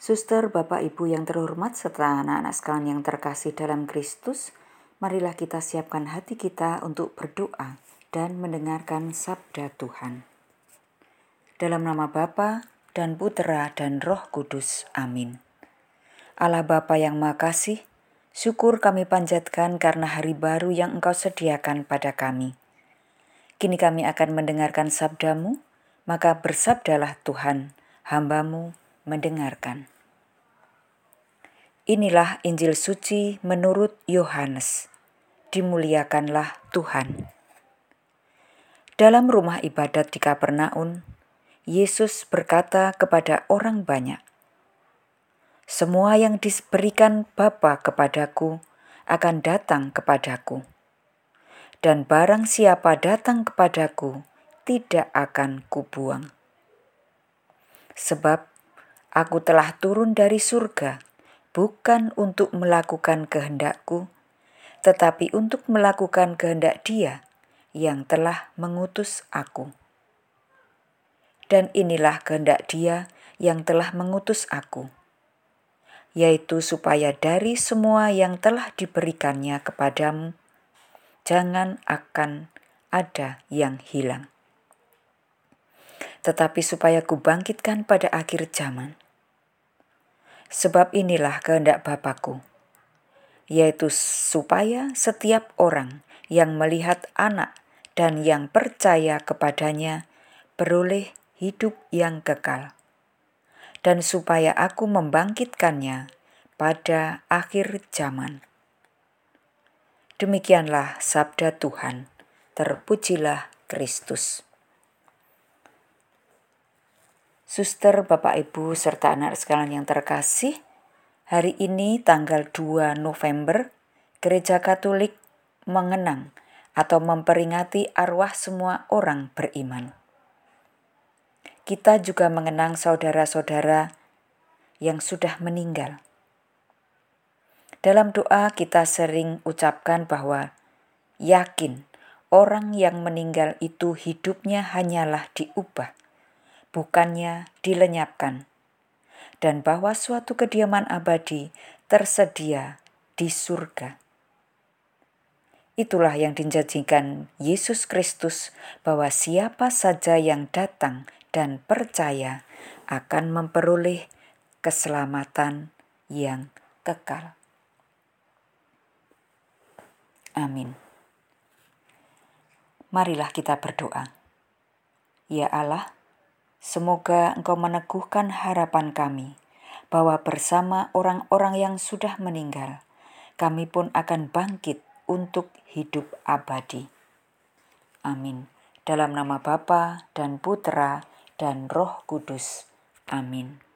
Suster, Bapak, Ibu yang terhormat, serta anak-anak sekalian yang terkasih dalam Kristus, marilah kita siapkan hati kita untuk berdoa dan mendengarkan sabda Tuhan. Dalam nama Bapa dan Putera dan Roh Kudus. Amin. Allah Bapa yang Maha Kasih, syukur kami panjatkan karena hari baru yang Engkau sediakan pada kami. Kini kami akan mendengarkan sabdamu, maka bersabdalah Tuhan, hambamu mendengarkan. Inilah Injil suci menurut Yohanes. Dimuliakanlah Tuhan. Dalam rumah ibadat di Kapernaum, Yesus berkata kepada orang banyak, "Semua yang diberikan Bapa kepadaku akan datang kepadaku, dan barang siapa datang kepadaku, tidak akan kubuang. Sebab aku telah turun dari surga." bukan untuk melakukan kehendakku, tetapi untuk melakukan kehendak Dia yang telah mengutus aku. Dan inilah kehendak Dia yang telah mengutus aku, yaitu supaya dari semua yang telah diberikannya kepadamu, jangan akan ada yang hilang. Tetapi supaya kubangkitkan pada akhir zaman Sebab inilah kehendak Bapakku, yaitu supaya setiap orang yang melihat anak dan yang percaya kepadanya beroleh hidup yang kekal. Dan supaya aku membangkitkannya pada akhir zaman. Demikianlah sabda Tuhan. Terpujilah Kristus. Suster, Bapak Ibu, serta anak sekalian yang terkasih, hari ini tanggal 2 November, Gereja Katolik mengenang atau memperingati arwah semua orang beriman. Kita juga mengenang saudara-saudara yang sudah meninggal. Dalam doa kita sering ucapkan bahwa yakin orang yang meninggal itu hidupnya hanyalah diubah bukannya dilenyapkan, dan bahwa suatu kediaman abadi tersedia di surga. Itulah yang dijanjikan Yesus Kristus bahwa siapa saja yang datang dan percaya akan memperoleh keselamatan yang kekal. Amin. Marilah kita berdoa. Ya Allah, Semoga Engkau meneguhkan harapan kami bahwa bersama orang-orang yang sudah meninggal, kami pun akan bangkit untuk hidup abadi. Amin. Dalam nama Bapa dan Putera dan Roh Kudus. Amin.